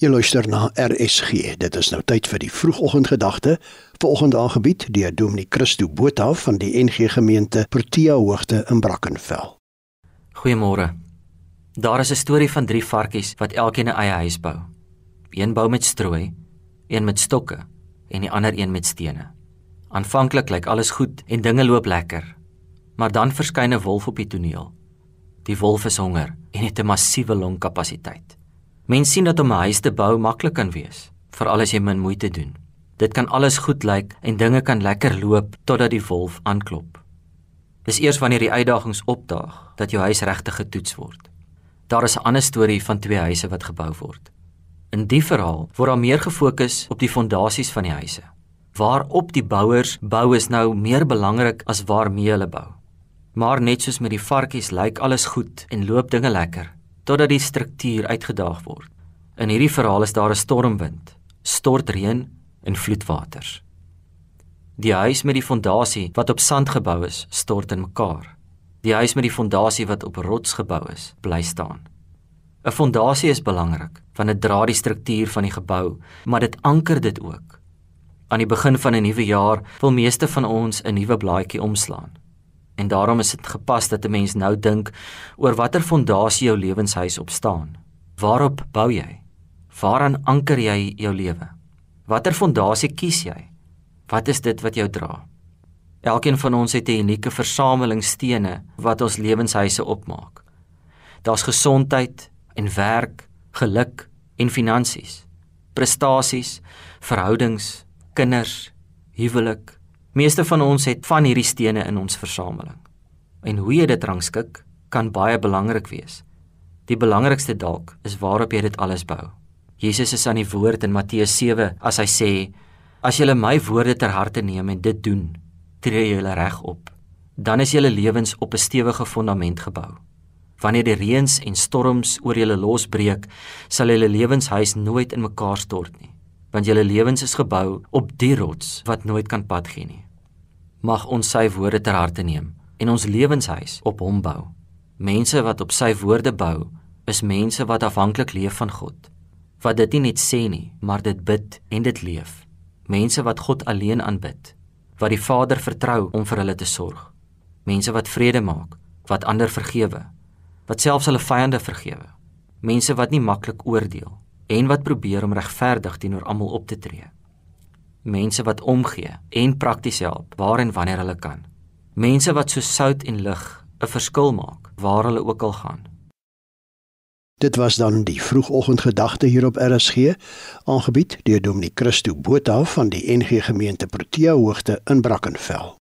Jy luister na RSG. Dit is nou tyd vir die vroegoggendgedagte. Vanoggend aangebied deur Dominee Christo Botha van die NG Gemeente Protea Hoogte in Brackenfell. Goeiemôre. Daar is 'n storie van drie varkies wat elkeen 'n eie huis bou. Een bou met strooi, een met stokke en die ander een met stene. Aanvanklik lyk alles goed en dinge loop lekker. Maar dan verskyn 'n wolf op die toneel. Die wolf is honger en het 'n massiewe longkapasiteit. Mense sien dat om 'n huis te bou maklik kan wees, veral as jy min moeite doen. Dit kan alles goed lyk en dinge kan lekker loop totdat die wolf aanklop. Dis eers wanneer die uitdagings opdaag dat jou huis regtig getoets word. Daar is 'n ander storie van twee huise wat gebou word. In die verhaal word daar meer gefokus op die fondasies van die huise. Waarop die bouers bou is nou meer belangrik as waarmee hulle bou. Maar net soos met die varkies lyk alles goed en loop dinge lekker totdat die struktuur uitgedaag word. In hierdie verhaal is daar 'n stormwind, stortreën en vloedwaters. Die huis met die fondasie wat op sand gebou is, stort in mekaar. Die huis met die fondasie wat op rots gebou is, bly staan. 'n Fondasie is belangrik want dit dra die struktuur van die gebou, maar dit anker dit ook. Aan die begin van 'n nuwe jaar wil meeste van ons 'n nuwe blaadjie omslaan. En daarom is dit gepas dat 'n mens nou dink oor watter fondasie jou lewenshuis op staan. Waarop bou jy? Waaraan anker jy jou lewe? Watter fondasie kies jy? Wat is dit wat jou dra? Elkeen van ons het 'n unieke versameling stene wat ons lewenshuise opmaak. Daar's gesondheid en werk, geluk en finansies, prestasies, verhoudings, kinders, huwelik, Meeste van ons het van hierdie stene in ons versameling. En hoe jy dit rangskik, kan baie belangrik wees. Die belangrikste dalk is waarop jy dit alles bou. Jesus is aan die woord in Matteus 7 as hy sê: "As julle my woorde ter harte neem en dit doen, tree julle reg op. Dan is julle lewens op 'n stewige fondament gebou. Wanneer die reëns en storms oor julle losbreek, sal julle lewenshuis nooit in mekaar stort nie." want julle lewens is gebou op die rots wat nooit kan padgee nie. Mag ons sy woorde ter harte neem en ons lewenshuis op hom bou. Mense wat op sy woorde bou, is mense wat afhanklik leef van God. Wat dit nie net sê nie, maar dit bid en dit leef. Mense wat God alleen aanbid, wat die Vader vertrou om vir hulle te sorg. Mense wat vrede maak, wat ander vergewe, wat selfs hulle vyande vergewe. Mense wat nie maklik oordeel en wat probeer om regverdig teenoor almal op te tree. Mense wat omgee en prakties help waar en wanneer hulle kan. Mense wat so sout en lig 'n verskil maak waar hulle ook al gaan. Dit was dan die vroegoggendgedagte hier op RSG, aangebied deur Dominee Christo Botha van die NG Gemeente Protea Hoogte in Brackenfell.